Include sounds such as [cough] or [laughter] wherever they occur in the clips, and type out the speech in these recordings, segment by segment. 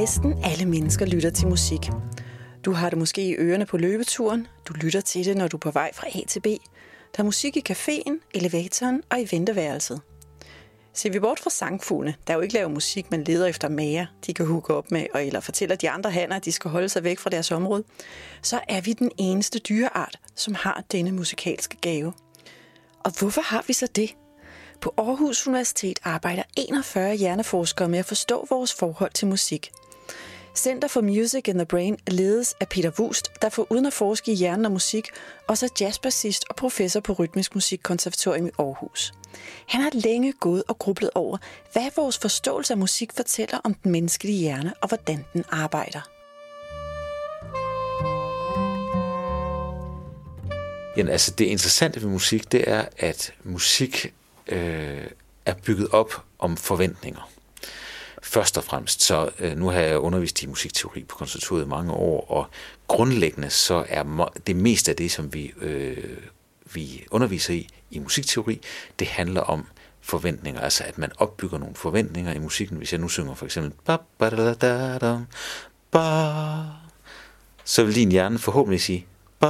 Næsten alle mennesker lytter til musik. Du har det måske i ørerne på løbeturen. Du lytter til det, når du er på vej fra A til B. Der er musik i caféen, elevatoren og i venteværelset. Ser vi bort fra sangfuglene, der jo ikke laver musik, men leder efter mager, de kan hugge op med, og eller fortæller de andre hanner, at de skal holde sig væk fra deres område, så er vi den eneste dyreart, som har denne musikalske gave. Og hvorfor har vi så det? På Aarhus Universitet arbejder 41 hjerneforskere med at forstå vores forhold til musik. Center for Music in the Brain ledes af Peter Wust, der for uden at forske i hjernen og musik, også er jazzbassist og professor på Rytmisk Musikkonservatorium i Aarhus. Han har længe gået og grublet over, hvad vores forståelse af musik fortæller om den menneskelige hjerne og hvordan den arbejder. Jamen, altså det interessante ved musik, det er, at musik øh, er bygget op om forventninger. Først og fremmest, så øh, nu har jeg undervist i musikteori på konservatoriet i mange år, og grundlæggende så er det meste af det, som vi, øh, vi underviser i, i musikteori, det handler om forventninger, altså at man opbygger nogle forventninger i musikken. Hvis jeg nu synger for eksempel ba, ba, da, da, da, ba, så vil din hjerne forhåbentlig sige ba,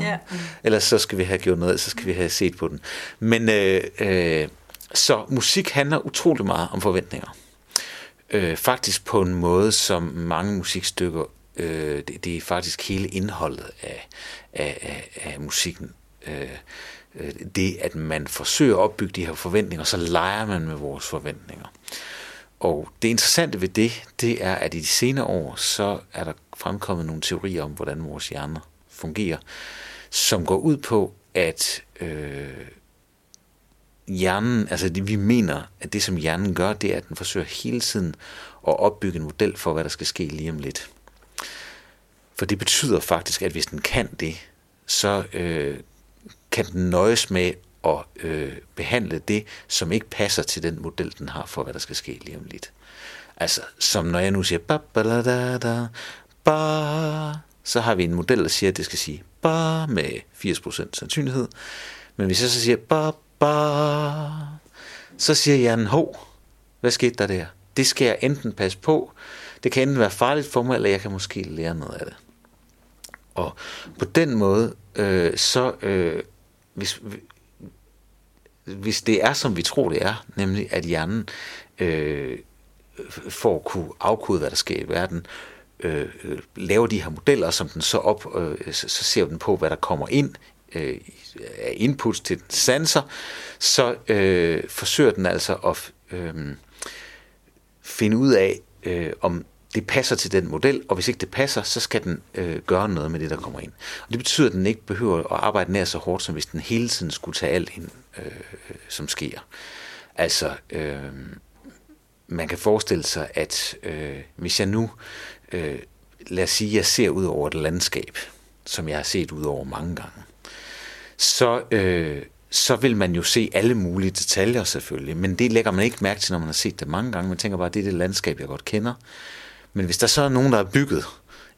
yeah. ellers så skal vi have gjort noget, så skal vi have set på den. Men øh, øh, så musik handler utrolig meget om forventninger. Øh, faktisk på en måde, som mange musikstykker, øh, det, det er faktisk hele indholdet af, af, af, af musikken. Øh, øh, det, at man forsøger at opbygge de her forventninger, så leger man med vores forventninger. Og det interessante ved det, det er, at i de senere år, så er der fremkommet nogle teorier om, hvordan vores hjerner fungerer, som går ud på, at øh, hjernen, altså det, vi mener, at det som hjernen gør, det er, at den forsøger hele tiden at opbygge en model for, hvad der skal ske lige om lidt. For det betyder faktisk, at hvis den kan det, så øh, kan den nøjes med at øh, behandle det, som ikke passer til den model, den har for, hvad der skal ske lige om lidt. Altså, som når jeg nu siger, ba, ba, da, da, da, ba, så har vi en model, der siger, at det skal sige ba med 80% sandsynlighed. Men hvis jeg så siger ba, ba, så siger hjernen, hov, hvad skete der der? Det skal jeg enten passe på, det kan enten være farligt for mig, eller jeg kan måske lære noget af det. Og på den måde, øh, så øh, hvis, hvis det er, som vi tror, det er, nemlig at hjernen øh, for at kunne afkode, hvad der sker i verden, øh, øh, laver de her modeller, som den så op, øh, så, så ser den på, hvad der kommer ind øh, af inputs til sanser, så øh, forsøger den altså at øh, finde ud af, øh, om det passer til den model, og hvis ikke det passer, så skal den øh, gøre noget med det, der kommer ind. Og det betyder, at den ikke behøver at arbejde nær så hårdt, som hvis den hele tiden skulle tage alt ind, øh, som sker. Altså, øh, man kan forestille sig, at øh, hvis jeg nu, øh, lad os sige, jeg ser ud over et landskab, som jeg har set ud over mange gange, så, øh, så vil man jo se alle mulige detaljer selvfølgelig, men det lægger man ikke mærke til, når man har set det mange gange. Man tænker bare, det er det landskab, jeg godt kender. Men hvis der så er nogen, der har bygget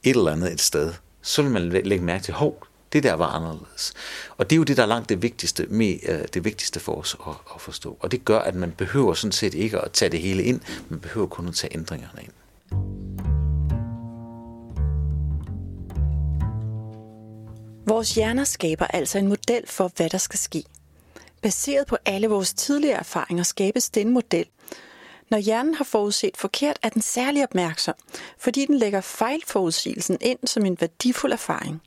et eller andet et sted, så vil man lægge mærke til, hov, det der var anderledes. Og det er jo det, der er langt det vigtigste, med, øh, det vigtigste for os at, at forstå. Og det gør, at man behøver sådan set ikke at tage det hele ind, man behøver kun at tage ændringerne ind. Vores hjerner skaber altså en model for, hvad der skal ske. Baseret på alle vores tidligere erfaringer skabes den model, når hjernen har forudset forkert, er den særlig opmærksom, fordi den lægger fejlforudsigelsen ind som en værdifuld erfaring.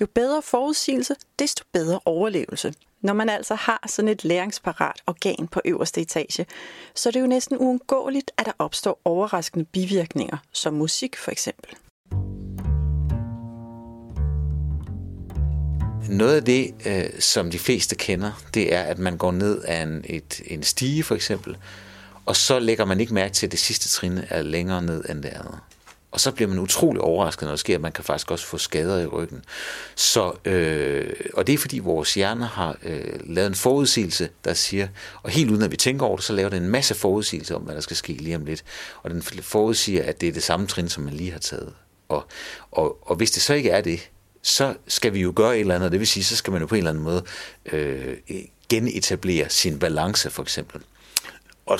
Jo bedre forudsigelse, desto bedre overlevelse. Når man altså har sådan et læringsparat organ på øverste etage, så er det jo næsten uundgåeligt, at der opstår overraskende bivirkninger, som musik for eksempel. Noget af det, øh, som de fleste kender, det er, at man går ned ad en, et, en stige for eksempel, og så lægger man ikke mærke til, at det sidste trin er længere ned end det andet. Og så bliver man utrolig overrasket, når det sker. Man kan faktisk også få skader i ryggen. Så, øh, og det er fordi vores hjerne har øh, lavet en forudsigelse, der siger, og helt uden at vi tænker over det, så laver den en masse forudsigelser om, hvad der skal ske lige om lidt. Og den forudsiger, at det er det samme trin, som man lige har taget. Og, og, og hvis det så ikke er det, så skal vi jo gøre et eller andet. Det vil sige, så skal man jo på en eller anden måde øh, genetablere sin balance, for eksempel. Og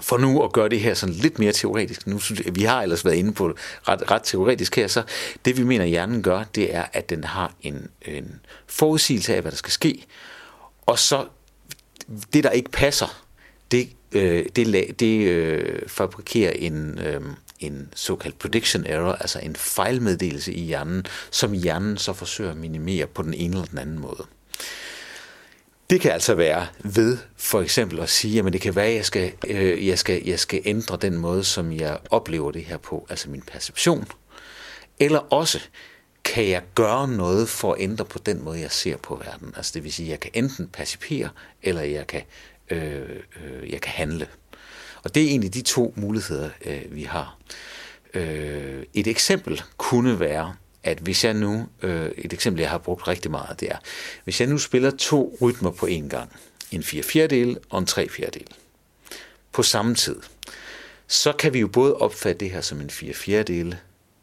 for nu at gøre det her sådan lidt mere teoretisk, nu synes jeg, vi har ellers været inde på det ret, ret teoretisk her, så det vi mener hjernen gør, det er, at den har en, en forudsigelse af, hvad der skal ske, og så det, der ikke passer, det, øh, det, det øh, fabrikerer en, øh, en såkaldt prediction error, altså en fejlmeddelelse i hjernen, som hjernen så forsøger at minimere på den ene eller den anden måde. Det kan altså være ved for eksempel at sige, at det kan være, at jeg skal, øh, jeg, skal, jeg skal ændre den måde, som jeg oplever det her på, altså min perception. Eller også kan jeg gøre noget for at ændre på den måde, jeg ser på verden. Altså det vil sige, at jeg kan enten percipere, eller jeg kan, øh, øh, jeg kan handle. Og det er egentlig de to muligheder, øh, vi har. Øh, et eksempel kunne være, at hvis jeg nu, øh, et eksempel jeg har brugt rigtig meget, det er, hvis jeg nu spiller to rytmer på én gang, en 4 fjerdedel og en 3 fjerdedel, på samme tid, så kan vi jo både opfatte det her som en 4 fjerdedel,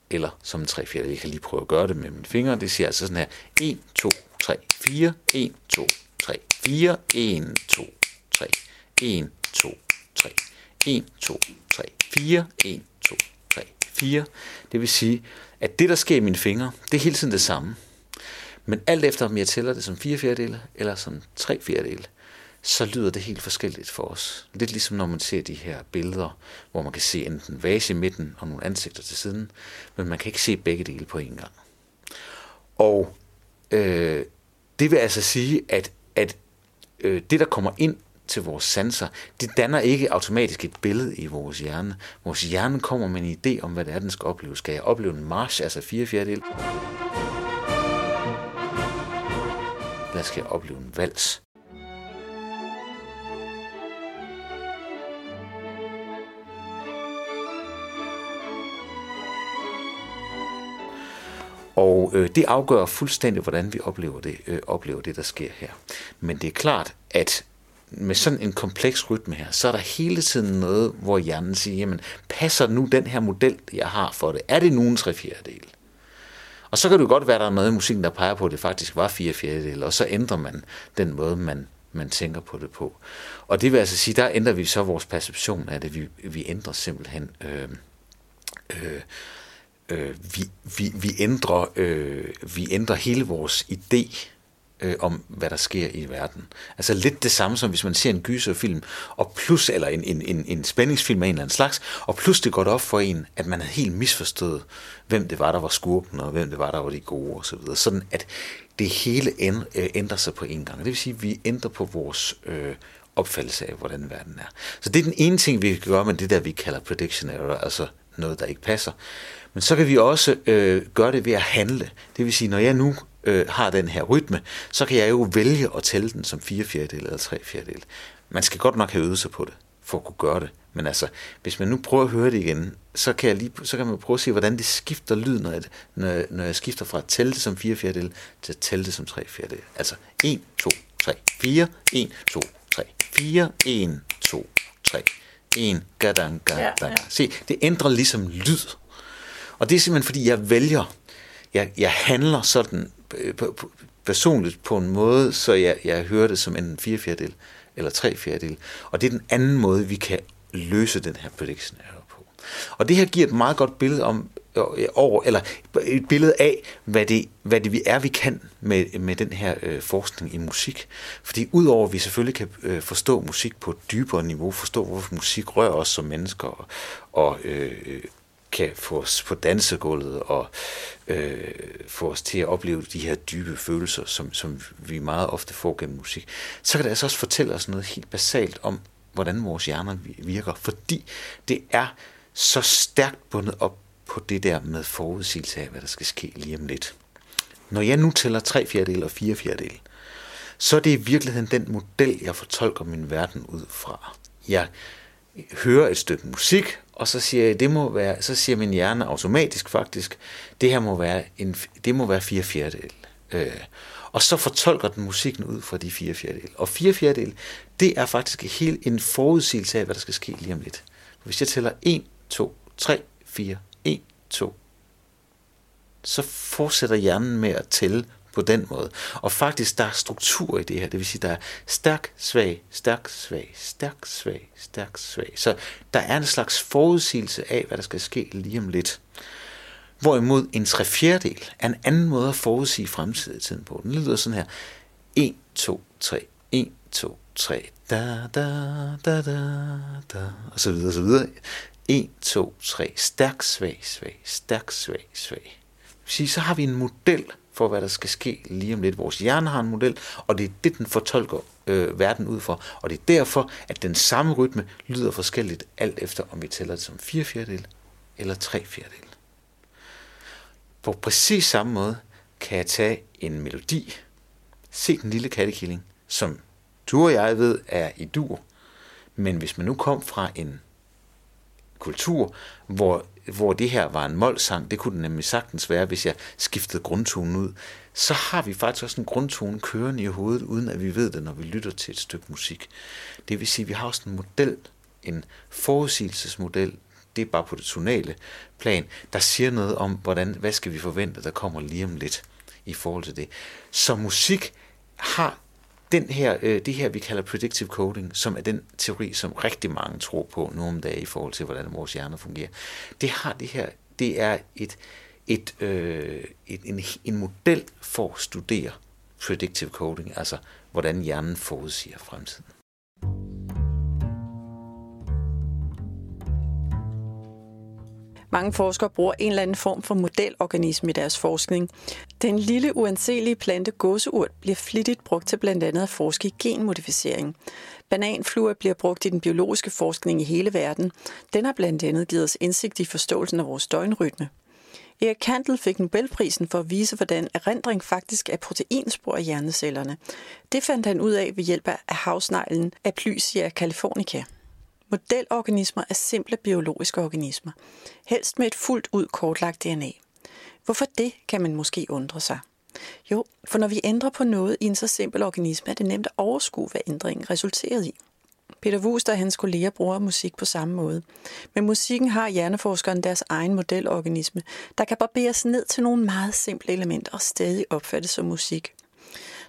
eller som en 3 fjerdedel. Jeg kan lige prøve at gøre det med mine fingre. Det siger altså sådan her, 1, 2, 3, 4, 1, 2, 3, 4, 1, 2, 3, 1, 2, 3, 1, 2, 3, 4, 1, 2, 3, 4. Det vil sige, at det, der sker i mine fingre, det er hele tiden det samme. Men alt efter, om jeg tæller det som 4 fjerdedele eller som 3 fjerdedele, så lyder det helt forskelligt for os. Lidt ligesom når man ser de her billeder, hvor man kan se enten vase i midten og nogle ansigter til siden, men man kan ikke se begge dele på én gang. Og øh, det vil altså sige, at, at øh, det, der kommer ind til vores sanser, det danner ikke automatisk et billede i vores hjerne. Vores hjerne kommer med en idé om, hvad det er, den skal opleve. Skal jeg opleve en march, altså fire fjerdedel? Eller skal jeg opleve en vals? Og øh, det afgør fuldstændig, hvordan vi oplever det, øh, oplever det, der sker her. Men det er klart, at med sådan en kompleks rytme her, så er der hele tiden noget, hvor hjernen siger, jamen, passer nu den her model, jeg har for det? Er det nu en 3 fjerdedel? Og så kan det jo godt være, at der er noget i musikken, der peger på, at det faktisk var fire fjerdedel, og så ændrer man den måde, man, man tænker på det på. Og det vil altså sige, der ændrer vi så vores perception af det. Vi, vi ændrer simpelthen... Øh, øh, øh, vi, vi, vi, ændrer, øh, vi ændrer hele vores idé øh, om, hvad der sker i verden. Altså lidt det samme som hvis man ser en gyserfilm, og plus, eller en, en, en, en spændingsfilm af en eller anden slags, og plus det går op for en, at man havde helt misforstået, hvem det var, der var skurken, og hvem det var, der var de gode osv. Så Sådan at det hele øh, ændrer sig på en gang. Det vil sige, at vi ændrer på vores øh, opfattelse af, hvordan verden er. Så det er den ene ting, vi kan gøre med det der, vi kalder prediction error, altså noget, der ikke passer. Men så kan vi også øh, gøre det ved at handle. Det vil sige, når jeg nu øh, har den her rytme, så kan jeg jo vælge at tælle den som 4 fjerdedel eller 3 fjerdedel. Man skal godt nok have øvet sig på det, for at kunne gøre det. Men altså, hvis man nu prøver at høre det igen, så kan, jeg lige, så kan man prøve at se, hvordan det skifter lyd, når jeg, når, jeg, når jeg skifter fra at tælle det som 4 fjerdedel til at tælle det som 3 fjerdedel. Altså 1, 2, 3, 4, 1, 2, 3, 4, 1, 2, 3, 1, gadang, gadang. Ja, ja. Se, det ændrer ligesom lyd. Og det er simpelthen, fordi jeg vælger, jeg, jeg handler sådan Øh, personligt på en måde, så jeg, jeg hører det som en 4 fjerdedel eller 3 fjerdedel. Og det er den anden måde, vi kan løse den her prediction error på. Og det her giver et meget godt billede om, øh, over, eller et billede af, hvad det, hvad det vi er, vi kan med, med den her øh, forskning i musik. Fordi udover at vi selvfølgelig kan øh, forstå musik på et dybere niveau, forstå hvorfor musik rører os som mennesker, og, og øh, kan få os på dansegulvet og øh, få os til at opleve de her dybe følelser, som, som vi meget ofte får gennem musik, så kan det altså også fortælle os noget helt basalt om, hvordan vores hjerner virker, fordi det er så stærkt bundet op på det der med forudsigelse af, hvad der skal ske lige om lidt. Når jeg nu tæller tre fjerdedel og fire fjerdedel, så er det i virkeligheden den model, jeg fortolker min verden ud fra. Jeg hører et stykke musik, og så siger jeg, det må være, så siger min hjerne automatisk faktisk, det her må være, en, det må være fire fjerdedel. Øh, og så fortolker den musikken ud fra de fire fjerdedel. Og fire fjerdedel, det er faktisk helt en forudsigelse af, hvad der skal ske lige om lidt. Hvis jeg tæller 1, 2, 3, 4, 1, 2, så fortsætter hjernen med at tælle på den måde. Og faktisk, der er struktur i det her. Det vil sige, der er stærk, svag, stærk, svag, stærk, svag, stærk, svag. Så der er en slags forudsigelse af, hvad der skal ske lige om lidt. Hvorimod en tre fjerdedel er en anden måde at forudsige fremtiden på. Den lyder sådan her. 1, 2, 3, 1, 2, 3, da, da, da, da, da, og så videre, og så videre. 1, 2, 3, stærk, svag, svag, stærk, svag, svag. Så har vi en model for, hvad der skal ske lige om lidt. Vores hjerne har en model, og det er det, den fortolker øh, verden ud for. Og det er derfor, at den samme rytme lyder forskelligt, alt efter om vi tæller det som 4 fjerdedel eller 3 fjerdedel. På præcis samme måde kan jeg tage en melodi, se den lille kattekilling, som du og jeg ved er i dur, men hvis man nu kom fra en kultur, hvor, hvor det her var en målsang, det kunne det nemlig sagtens være, hvis jeg skiftede grundtonen ud, så har vi faktisk også en grundtone kørende i hovedet, uden at vi ved det, når vi lytter til et stykke musik. Det vil sige, at vi har også en model, en forudsigelsesmodel, det er bare på det tonale plan, der siger noget om, hvordan, hvad skal vi forvente, der kommer lige om lidt i forhold til det. Så musik har den her, øh, det her, vi kalder predictive coding, som er den teori, som rigtig mange tror på nu om dagen i forhold til, hvordan vores hjerner fungerer. Det har det her, det er et, et, øh, et, en, en model for at studere predictive coding, altså hvordan hjernen forudsiger fremtiden. Mange forskere bruger en eller anden form for modelorganisme i deres forskning. Den lille uanselige plante gåseurt bliver flittigt brugt til blandt andet at forske i genmodificering. Bananfluer bliver brugt i den biologiske forskning i hele verden. Den har blandt andet givet os indsigt i forståelsen af vores døgnrytme. Erik Kandel fik Nobelprisen for at vise, hvordan erindring faktisk er proteinspor i hjernecellerne. Det fandt han ud af ved hjælp af havsneglen Aplysia californica. Modelorganismer er simple biologiske organismer, helst med et fuldt ud kortlagt DNA. Hvorfor det, kan man måske undre sig. Jo, for når vi ændrer på noget i en så simpel organisme, er det nemt at overskue, hvad ændringen resulterer i. Peter Wust og hans kolleger bruger musik på samme måde. Men musikken har hjerneforskeren deres egen modelorganisme, der kan barberes ned til nogle meget simple elementer og stadig opfattes som musik.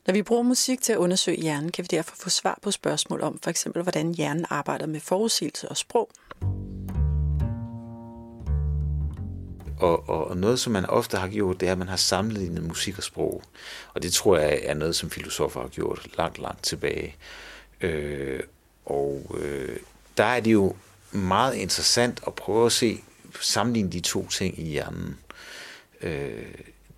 Når vi bruger musik til at undersøge hjernen, kan vi derfor få svar på spørgsmål om for eksempel, hvordan hjernen arbejder med forudsigelse og sprog. Og, og noget, som man ofte har gjort, det er, at man har sammenlignet musik og sprog. Og det tror jeg er noget, som filosofer har gjort langt, langt tilbage. Øh, og øh, der er det jo meget interessant at prøve at se, sammenligne de to ting i hjernen. Øh,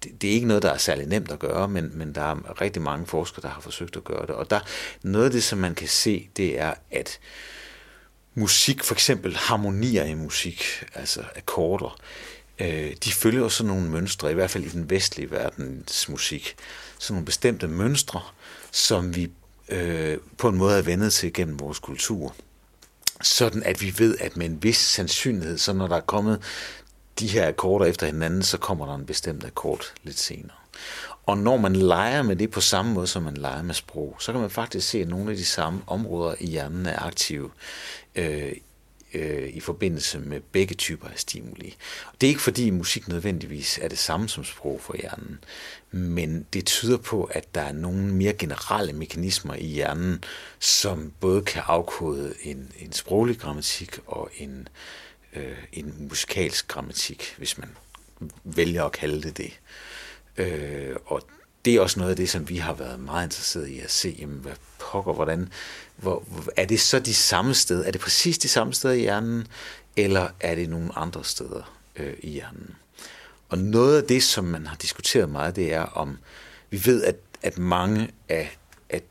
det, det er ikke noget, der er særlig nemt at gøre, men, men der er rigtig mange forskere, der har forsøgt at gøre det. Og der, noget af det, som man kan se, det er, at musik, for eksempel harmonier i musik, altså akkorder, øh, de følger jo sådan nogle mønstre, i hvert fald i den vestlige verdens musik. Sådan nogle bestemte mønstre, som vi øh, på en måde er vendet til gennem vores kultur sådan at vi ved, at med en vis sandsynlighed, så når der er kommet de her akkorder efter hinanden, så kommer der en bestemt akkord lidt senere. Og når man leger med det på samme måde, som man leger med sprog, så kan man faktisk se, at nogle af de samme områder i hjernen er aktive øh, øh, i forbindelse med begge typer af stimuli. Det er ikke fordi musik nødvendigvis er det samme som sprog for hjernen, men det tyder på, at der er nogle mere generelle mekanismer i hjernen, som både kan afkode en, en sproglig grammatik og en øh, øh, en musikalsk grammatik, hvis man vælger at kalde det det. Øh, og det er også noget af det, som vi har været meget interesseret i at se, jamen, hvad pokker, hvordan, hvor, er det så de samme steder, er det præcis de samme steder i hjernen, eller er det nogle andre steder øh, i hjernen? Og noget af det, som man har diskuteret meget, det er om, vi ved, at, at mange af, at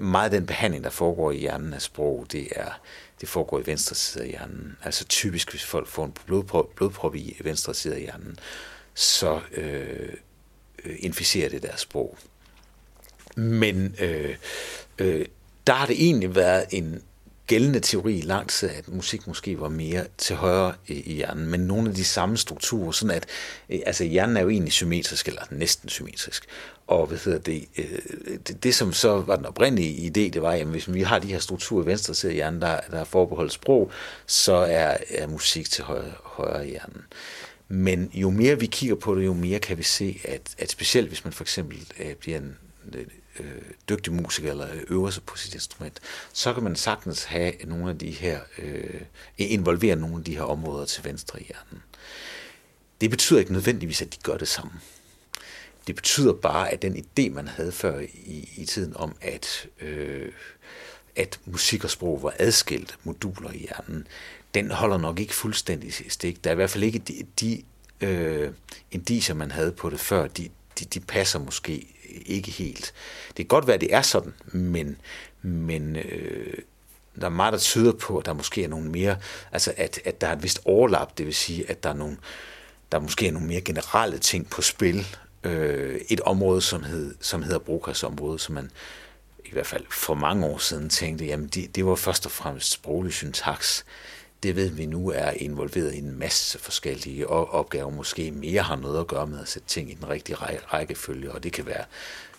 meget af den behandling, der foregår i hjernen af sprog, det er det foregår i venstre side af hjernen. Altså typisk, hvis folk får en blodprop, blodprop i venstre side af hjernen, så øh, inficerer det deres sprog. Men øh, øh, der har det egentlig været en gældende teori lang tid, at musik måske var mere til højre i, i hjernen, men nogle af de samme strukturer, sådan at øh, altså hjernen er jo egentlig symmetrisk, eller næsten symmetrisk, og hvad hedder det, øh, det, det, som så var den oprindelige idé, det var, at hvis vi har de her strukturer i venstre side af hjernen, der, der er forbeholdt sprog, så er, er musik til højre, højre i hjernen. Men jo mere vi kigger på det, jo mere kan vi se, at, at specielt hvis man for eksempel øh, bliver en øh, dygtig musiker eller øver sig på sit instrument, så kan man sagtens have nogle af de her, øh, involvere nogle af de her områder til venstre i hjernen. Det betyder ikke nødvendigvis, at de gør det sammen. Det betyder bare, at den idé, man havde før i, i tiden om, at, øh, at musik og sprog var adskilt moduler i hjernen, den holder nok ikke fuldstændig stik. Der er i hvert fald ikke de, de øh, indiser, man havde på det før, de, de, de passer måske ikke helt. Det kan godt være, at det er sådan, men, men øh, der er meget, der tyder på, at der måske er nogle mere, altså at, at der er et vist overlap, det vil sige, at der er nogle, der måske er nogle mere generelle ting på spil. Øh, et område, som, hed, som hedder Brokas-området, som man i hvert fald for mange år siden tænkte, jamen det, det var først og fremmest sproglig syntaks det ved vi nu er involveret i en masse forskellige opgaver, måske mere har noget at gøre med at sætte ting i den rigtige rækkefølge, og det kan være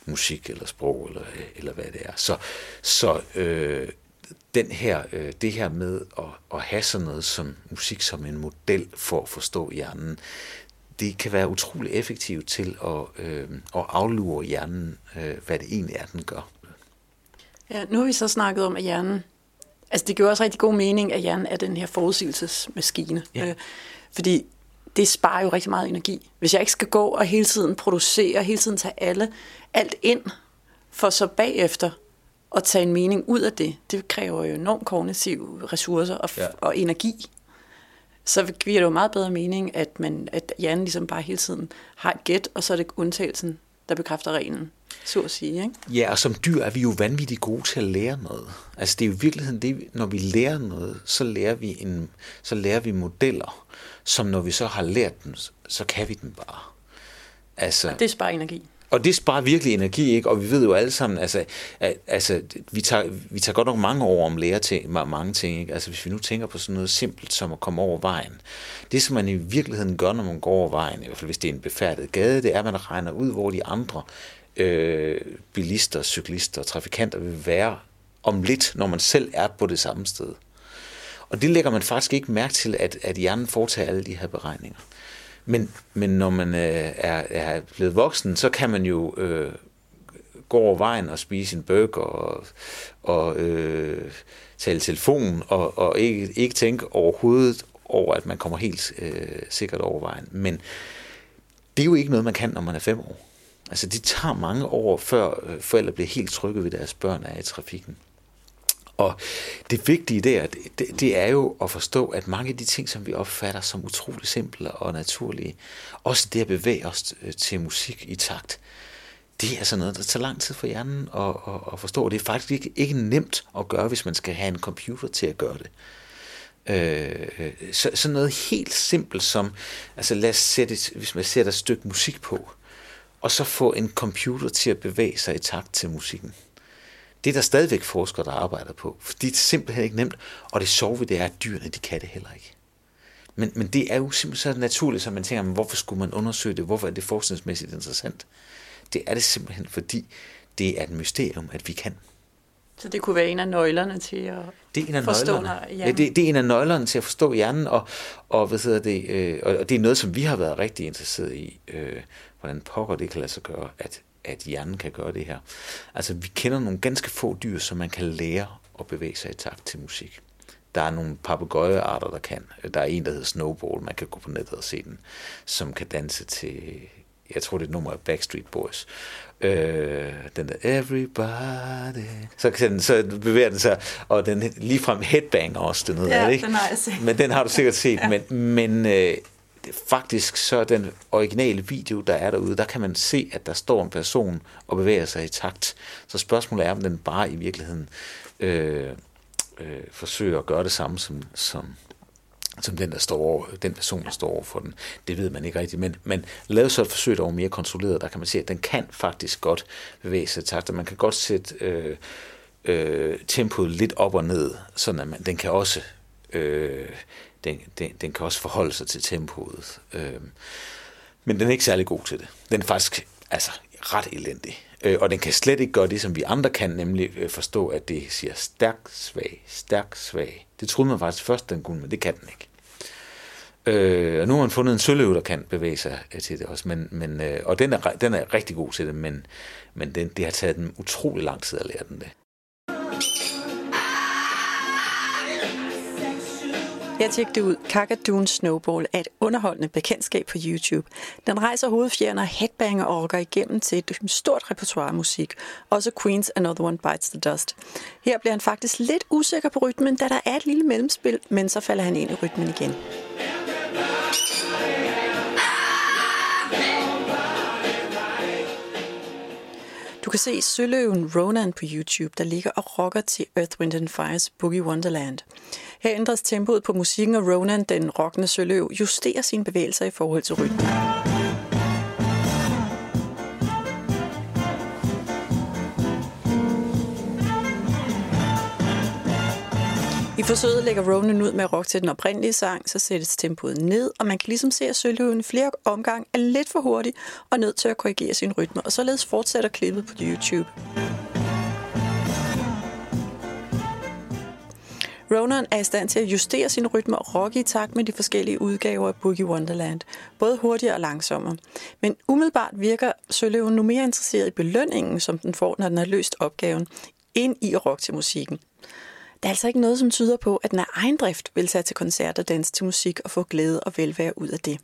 musik eller sprog eller, eller hvad det er. Så, så øh, den her, øh, det her med at, at have sådan noget som musik som en model for at forstå hjernen, det kan være utrolig effektivt til at, øh, at aflure hjernen, øh, hvad det egentlig er, den gør. Ja, nu har vi så snakket om, at hjernen Altså det giver også rigtig god mening, at hjernen er den her forudsigelsesmaskine. Ja. Øh, fordi det sparer jo rigtig meget energi. Hvis jeg ikke skal gå og hele tiden producere, hele tiden tage alle, alt ind, for så bagefter at tage en mening ud af det, det kræver jo enormt kognitive ressourcer og, ja. og energi. Så giver det jo meget bedre mening, at, man, at hjernen ligesom bare hele tiden har et gæt, og så er det undtagelsen, der bekræfter reglen så at sige. Ikke? Ja, og som dyr er vi jo vanvittigt gode til at lære noget. Altså det er jo i virkeligheden det, når vi lærer noget, så lærer vi, en, så lærer vi modeller, som når vi så har lært dem, så kan vi dem bare. Altså, og det sparer energi. Og det sparer virkelig energi, ikke? Og vi ved jo alle sammen, altså, at, altså vi, tager, vi tager godt nok mange år om lære til mange ting, ikke? Altså hvis vi nu tænker på sådan noget simpelt som at komme over vejen. Det, som man i virkeligheden gør, når man går over vejen, i hvert fald hvis det er en befærdet gade, det er, at man regner ud, hvor de andre øh, bilister, cyklister og trafikanter vil være om lidt, når man selv er på det samme sted. Og det lægger man faktisk ikke mærke til, at, at hjernen foretager alle de her beregninger. Men, men når man øh, er, er blevet voksen, så kan man jo øh, gå over vejen og spise en burger og, og øh, tale telefon og, og ikke, ikke tænke overhovedet over, at man kommer helt øh, sikkert over vejen. Men det er jo ikke noget, man kan, når man er fem år. Altså det tager mange år, før øh, forældre bliver helt trygge ved deres børn er i trafikken. Og det vigtige der, det, det er jo at forstå, at mange af de ting, som vi opfatter som utrolig simple og naturlige, også det at bevæge os øh, til musik i takt, det er sådan noget, der tager lang tid for hjernen at, at, at forstå. Det er faktisk ikke, ikke nemt at gøre, hvis man skal have en computer til at gøre det. Øh, øh så, sådan noget helt simpelt som, altså lad os sætte, hvis man sætter et stykke musik på, og så få en computer til at bevæge sig i takt til musikken. Det er der stadigvæk forskere, der arbejder på, fordi det er simpelthen ikke nemt, og det sjove det er, at dyrene, de kan det heller ikke. Men, men det er jo simpelthen så naturligt, så man tænker, men hvorfor skulle man undersøge det? Hvorfor er det forskningsmæssigt interessant? Det er det simpelthen, fordi det er et mysterium, at vi kan. Så det kunne være en af nøglerne til at det er en af forstå nøglerne. hjernen? Ja, det, det er en af nøglerne til at forstå hjernen, og, og, hvad hedder det, øh, og det er noget, som vi har været rigtig interesseret i. Øh, hvordan pokker det kan lade sig gøre, at, at hjernen kan gøre det her. Altså, vi kender nogle ganske få dyr, som man kan lære at bevæge sig i takt til musik. Der er nogle papegøjearter, der kan. Der er en, der hedder Snowball, man kan gå på nettet og se den, som kan danse til, jeg tror det er et nummer af Backstreet Boys. Øh, den der Everybody. Så, kan så bevæger den sig, og den ligefrem headbanger også, den hedder, ja, ikke? den har jeg set. Men den har du sikkert set. [laughs] ja. Men, men øh, faktisk så den originale video, der er derude, der kan man se, at der står en person og bevæger sig i takt. Så spørgsmålet er, om den bare i virkeligheden øh, øh, forsøger at gøre det samme som, som, som den, der står over, den person, der står over for den. Det ved man ikke rigtigt, men, men lav så et forsøg, der er mere kontrolleret, der kan man se, at den kan faktisk godt bevæge sig i takt, og man kan godt sætte øh, øh, tempoet lidt op og ned, sådan at man, den kan også øh, den, den, den kan også forholde sig til tempoet. Øh, men den er ikke særlig god til det. Den er faktisk altså, ret elendig. Øh, og den kan slet ikke gøre det, som vi andre kan, nemlig øh, forstå, at det siger stærk, svag, stærk, svag. Det troede man faktisk først, den kunne, men det kan den ikke. Øh, og nu har man fundet en søløv, der kan bevæge sig øh, til det også, men, men, øh, og den er, den er rigtig god til det, men, men den, det har taget dem utrolig lang tid at lære den det. Jeg tjekkede ud. Kakadun Snowball er et underholdende bekendtskab på YouTube. Den rejser hovedfjerner, headbanger og rocker igennem til et stort repertoire musik. Også Queens Another One Bites the Dust. Her bliver han faktisk lidt usikker på rytmen, da der er et lille mellemspil, men så falder han ind i rytmen igen. Du kan se Søløven Ronan på YouTube, der ligger og rocker til Earth, Wind and Fire's Boogie Wonderland. Her ændres tempoet på musikken, og Ronan, den rockende søløv, justerer sine bevægelser i forhold til rytmen. Forsøget lægger Ronan ud med at rock til den oprindelige sang, så sættes tempoet ned, og man kan ligesom se, at Søløven flere omgang er lidt for hurtig og nødt til at korrigere sin rytme, og således fortsætter klippet på YouTube. Ronan er i stand til at justere sin rytme og rocke i takt med de forskellige udgaver af Boogie Wonderland, både hurtigere og langsommere. Men umiddelbart virker Søløven nu mere interesseret i belønningen, som den får, når den har løst opgaven, ind i at rock til musikken. Der er altså ikke noget, som tyder på, at den af egen drift vil tage til koncerter, danse til musik og få glæde og velvære ud af det.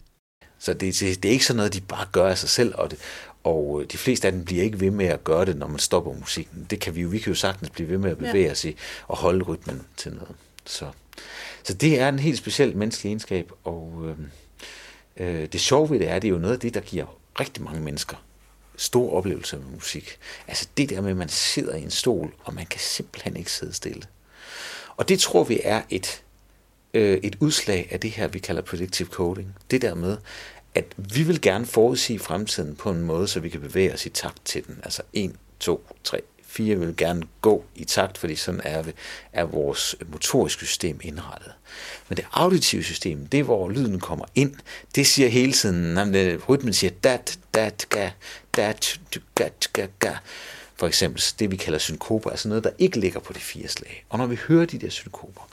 Så det, det, det er ikke sådan noget, de bare gør af sig selv, og, det, og øh, de fleste af dem bliver ikke ved med at gøre det, når man stopper musikken. Det kan vi jo, vi kan jo sagtens blive ved med at bevæge ja. os i og holde rytmen til noget. Så, så det er en helt speciel menneskelig egenskab, og øh, øh, det sjove ved det er, det er jo noget af det, der giver rigtig mange mennesker stor oplevelse med musik. Altså det der med, at man sidder i en stol, og man kan simpelthen ikke sidde stille. Og det tror vi er et, øh, et udslag af det her, vi kalder predictive coding. Det der med, at vi vil gerne forudsige fremtiden på en måde, så vi kan bevæge os i takt til den. Altså 1, 2, 3, 4 vil gerne gå i takt, fordi sådan er, er vores motoriske system indrettet. Men det auditive system, det er hvor lyden kommer ind, det siger hele tiden, at rytmen siger dat, dat, ga, dat, gat, ga, ga. For eksempel det, vi kalder synkoper, altså noget, der ikke ligger på de fire slag. Og når vi hører de der synkoper,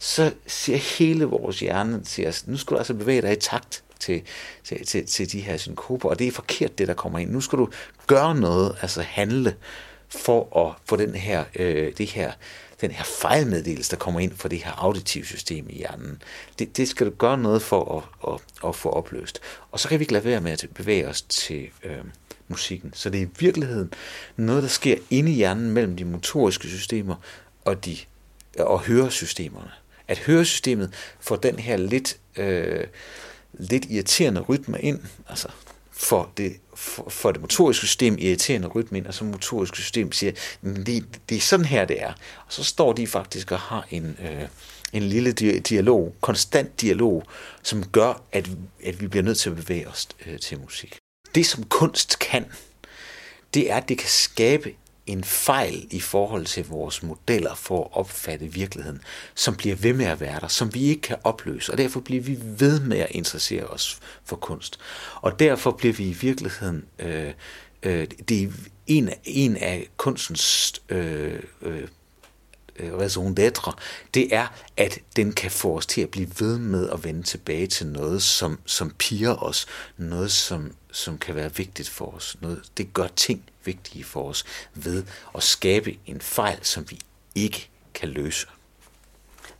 så siger hele vores hjerne til os, nu skal du altså bevæge dig i takt til, til, til, til de her synkoper, og det er forkert, det der kommer ind. Nu skal du gøre noget, altså handle, for at få den her, øh, det her, den her fejlmeddelelse, der kommer ind fra det her auditive system i hjernen. Det, det skal du gøre noget for at, at, at få opløst. Og så kan vi ikke lade være med at bevæge os til øh, musikken. Så det er i virkeligheden noget, der sker inde i hjernen mellem de motoriske systemer og, de, og høresystemerne. At høresystemet får den her lidt, øh, lidt irriterende rytme ind, altså for det, for, for det motoriske system irriterende rytme ind, og så motoriske system siger, det, det er sådan her, det er. Og så står de faktisk og har en, øh, en lille dialog, konstant dialog, som gør, at, at vi bliver nødt til at bevæge os øh, til musik. Det, som kunst kan, det er, at det kan skabe en fejl i forhold til vores modeller for at opfatte virkeligheden, som bliver ved med at være der, som vi ikke kan opløse, og derfor bliver vi ved med at interessere os for kunst. Og derfor bliver vi i virkeligheden, øh, øh, det er en, en af kunstens øh, øh, øh raison d'être, det er, at den kan få os til at blive ved med at vende tilbage til noget, som, som piger os, noget, som, som kan være vigtigt for os. Noget, det gør ting vigtige for os ved at skabe en fejl, som vi ikke kan løse.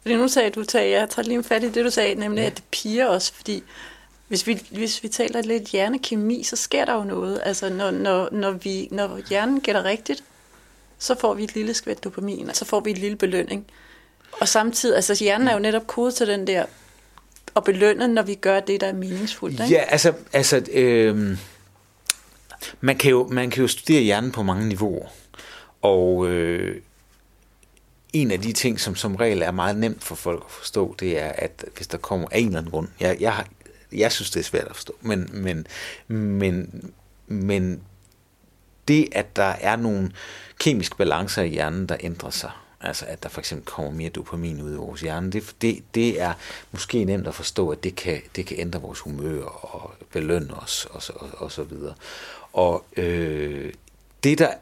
Fordi nu sagde du, sagde, jeg tager lige fat i det, du sagde, nemlig ja. at det piger os, fordi hvis vi, hvis vi taler lidt hjernekemi, så sker der jo noget. Altså, når, når, når, vi, når hjernen gætter rigtigt, så får vi et lille skvæt dopamin, og så får vi en lille belønning. Og samtidig, altså hjernen er jo netop kodet til den der, og belønne, når vi gør det, der er meningsfuldt. Ikke? Ja, altså, altså øh, man, kan jo, man kan jo studere hjernen på mange niveauer. Og øh, en af de ting, som som regel er meget nemt for folk at forstå, det er, at hvis der kommer af en eller anden grund, jeg, jeg, har, jeg synes, det er svært at forstå, men, men, men, men det, at der er nogle kemiske balancer i hjernen, der ændrer sig, altså at der for eksempel kommer mere dopamin ud i vores hjerne, det, det, det er måske nemt at forstå, at det kan, det kan ændre vores humør og belønne os og så, og, og så videre. Og øh, det, der,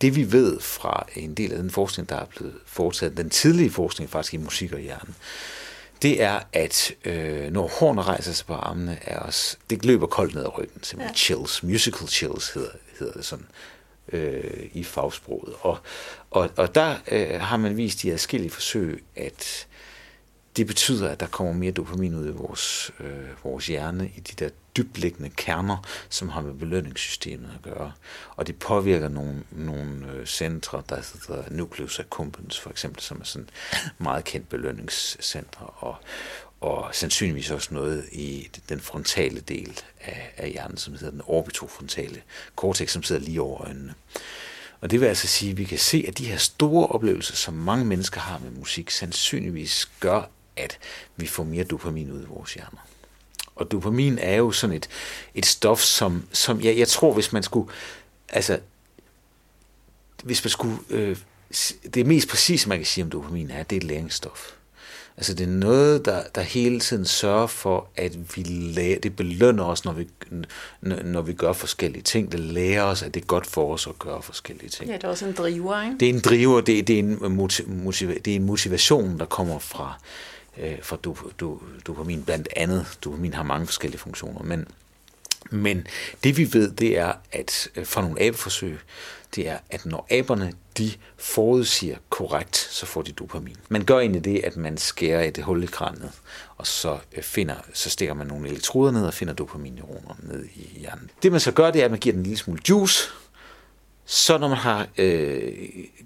det vi ved fra en del af den forskning, der er blevet foretaget, den tidlige forskning faktisk i musik og hjerne, det er, at øh, når hårene rejser sig på armene, er os, det løber koldt ned ad ryggen, simpelthen ja. chills, musical chills hedder, hedder det sådan øh, i fagsproget. Og, og, og der øh, har man vist i adskillige forsøg, at det betyder, at der kommer mere dopamin ud i vores, øh, vores hjerne, i de der dybliggende kerner, som har med belønningssystemet at gøre. Og det påvirker nogle, nogle øh, centre, der hedder nucleus accumbens for eksempel, som er sådan meget kendt belønningscentre, og, og sandsynligvis også noget i den frontale del af, af hjernen, som hedder den orbitofrontale cortex, som sidder lige over øjnene. Og det vil altså sige, at vi kan se, at de her store oplevelser, som mange mennesker har med musik, sandsynligvis gør, at vi får mere dopamin ud i vores hjerner. Og dopamin er jo sådan et, et stof, som, som jeg, jeg tror, hvis man skulle, altså, hvis man skulle, øh, det mest præcise, man kan sige om dopamin er, det er et læringsstof. Altså det er noget, der, der hele tiden sørger for, at vi lærer, det belønner os, når vi, når vi gør forskellige ting. Det lærer os, at det er godt for os at gøre forskellige ting. Ja, det er også en driver, ikke? Det er en driver, det, det, er, en motiv, det er en motivation, der kommer fra, øh, fra do, do, dopamin, blandt andet. Dopamin har mange forskellige funktioner, men, men det vi ved, det er, at øh, fra nogle abeforsøg, det er, at når aberne de forudsiger korrekt, så får de dopamin. Man gør egentlig det, at man skærer et hul i kranet, og så, øh, finder, så stikker man nogle elektroder ned og finder dopaminneuroner ned i hjernen. Det man så gør, det er, at man giver den en lille smule juice, så når man har øh,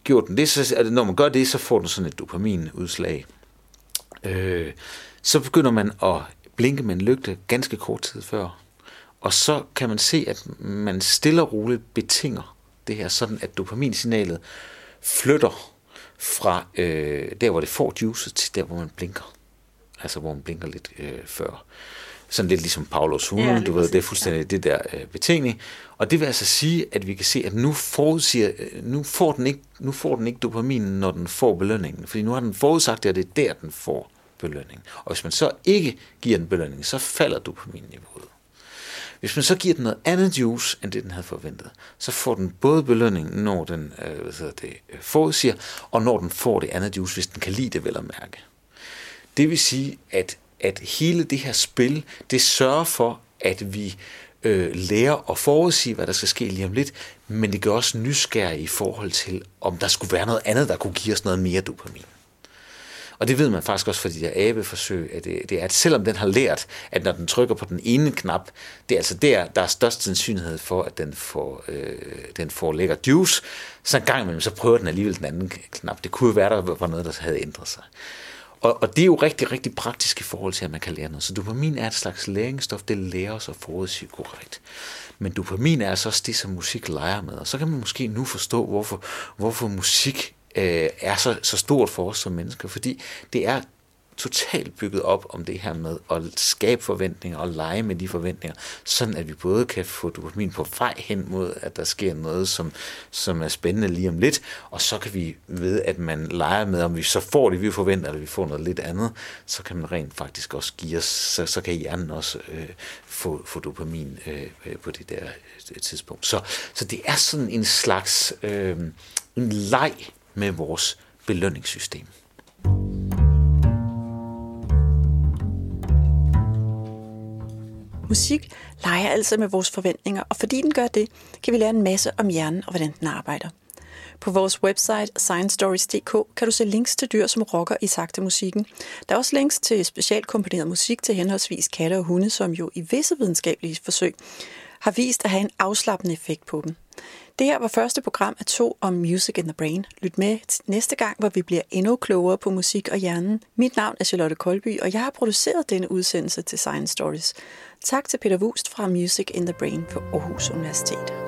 gjort den det, så, altså, når man gør det, så får den sådan et dopaminudslag øh, så begynder man at blinke med en lygte ganske kort tid før. Og så kan man se, at man stille og roligt betinger det her, sådan at dopaminsignalet flytter fra øh, der, hvor det får juice, til der, hvor man blinker. Altså, hvor man blinker lidt øh, før. Sådan lidt ligesom Paulus hunde, ja, du ved, det er fuldstændig ja. det der øh, betingning. Og det vil altså sige, at vi kan se, at nu, forudsiger, øh, nu, får den ikke, nu får den ikke dopaminen, når den får belønningen. Fordi nu har den forudsagt, at det er der, den får belønning. Og hvis man så ikke giver den belønning, så falder dopaminniveauet. Hvis man så giver den noget andet juice, end det den havde forventet, så får den både belønning, når den øh, hvad hedder det, øh, forudsiger, og når den får det andet juice, hvis den kan lide det vel at mærke. Det vil sige, at, at hele det her spil, det sørger for, at vi øh, lærer at forudsige, hvad der skal ske lige om lidt, men det gør også nysgerrige i forhold til, om der skulle være noget andet, der kunne give os noget mere dopamin. Og det ved man faktisk også fra de der abeforsøg, at det, det er, at selvom den har lært, at når den trykker på den ene knap, det er altså der, der er størst sandsynlighed for, at den får, øh, den får lækker juice, så en gang imellem, så prøver den alligevel den anden knap. Det kunne jo være, der var noget, der havde ændret sig. Og, og det er jo rigtig, rigtig praktisk i forhold til, at man kan lære noget. Så dopamin er et slags læringsstof, det lærer os at forudsige korrekt. Men dopamin er altså også det, som musik leger med. Og så kan man måske nu forstå, hvorfor, hvorfor musik øh, er så, så stort for os som mennesker, fordi det er totalt bygget op om det her med at skabe forventninger og lege med de forventninger, sådan at vi både kan få dopamin på vej hen mod, at der sker noget, som, som er spændende lige om lidt, og så kan vi ved, at man leger med, om vi så får det, vi forventer, eller vi får noget lidt andet, så kan man rent faktisk også give os, så, så kan hjernen også øh, få, få dopamin øh, på det der øh, tidspunkt. Så, så det er sådan en slags øh, en leg med vores belønningssystem. Musik leger altså med vores forventninger, og fordi den gør det, kan vi lære en masse om hjernen og hvordan den arbejder. På vores website sciencestories.dk kan du se links til dyr, som rocker i sagte musikken. Der er også links til specialkomponeret musik til henholdsvis katte og hunde, som jo i visse videnskabelige forsøg har vist at have en afslappende effekt på dem. Det her var første program af to om Music in the Brain. Lyt med næste gang, hvor vi bliver endnu klogere på musik og hjernen. Mit navn er Charlotte Kolby, og jeg har produceret denne udsendelse til Science Stories. Tak til Peter Wust fra Music in the Brain på Aarhus Universitet.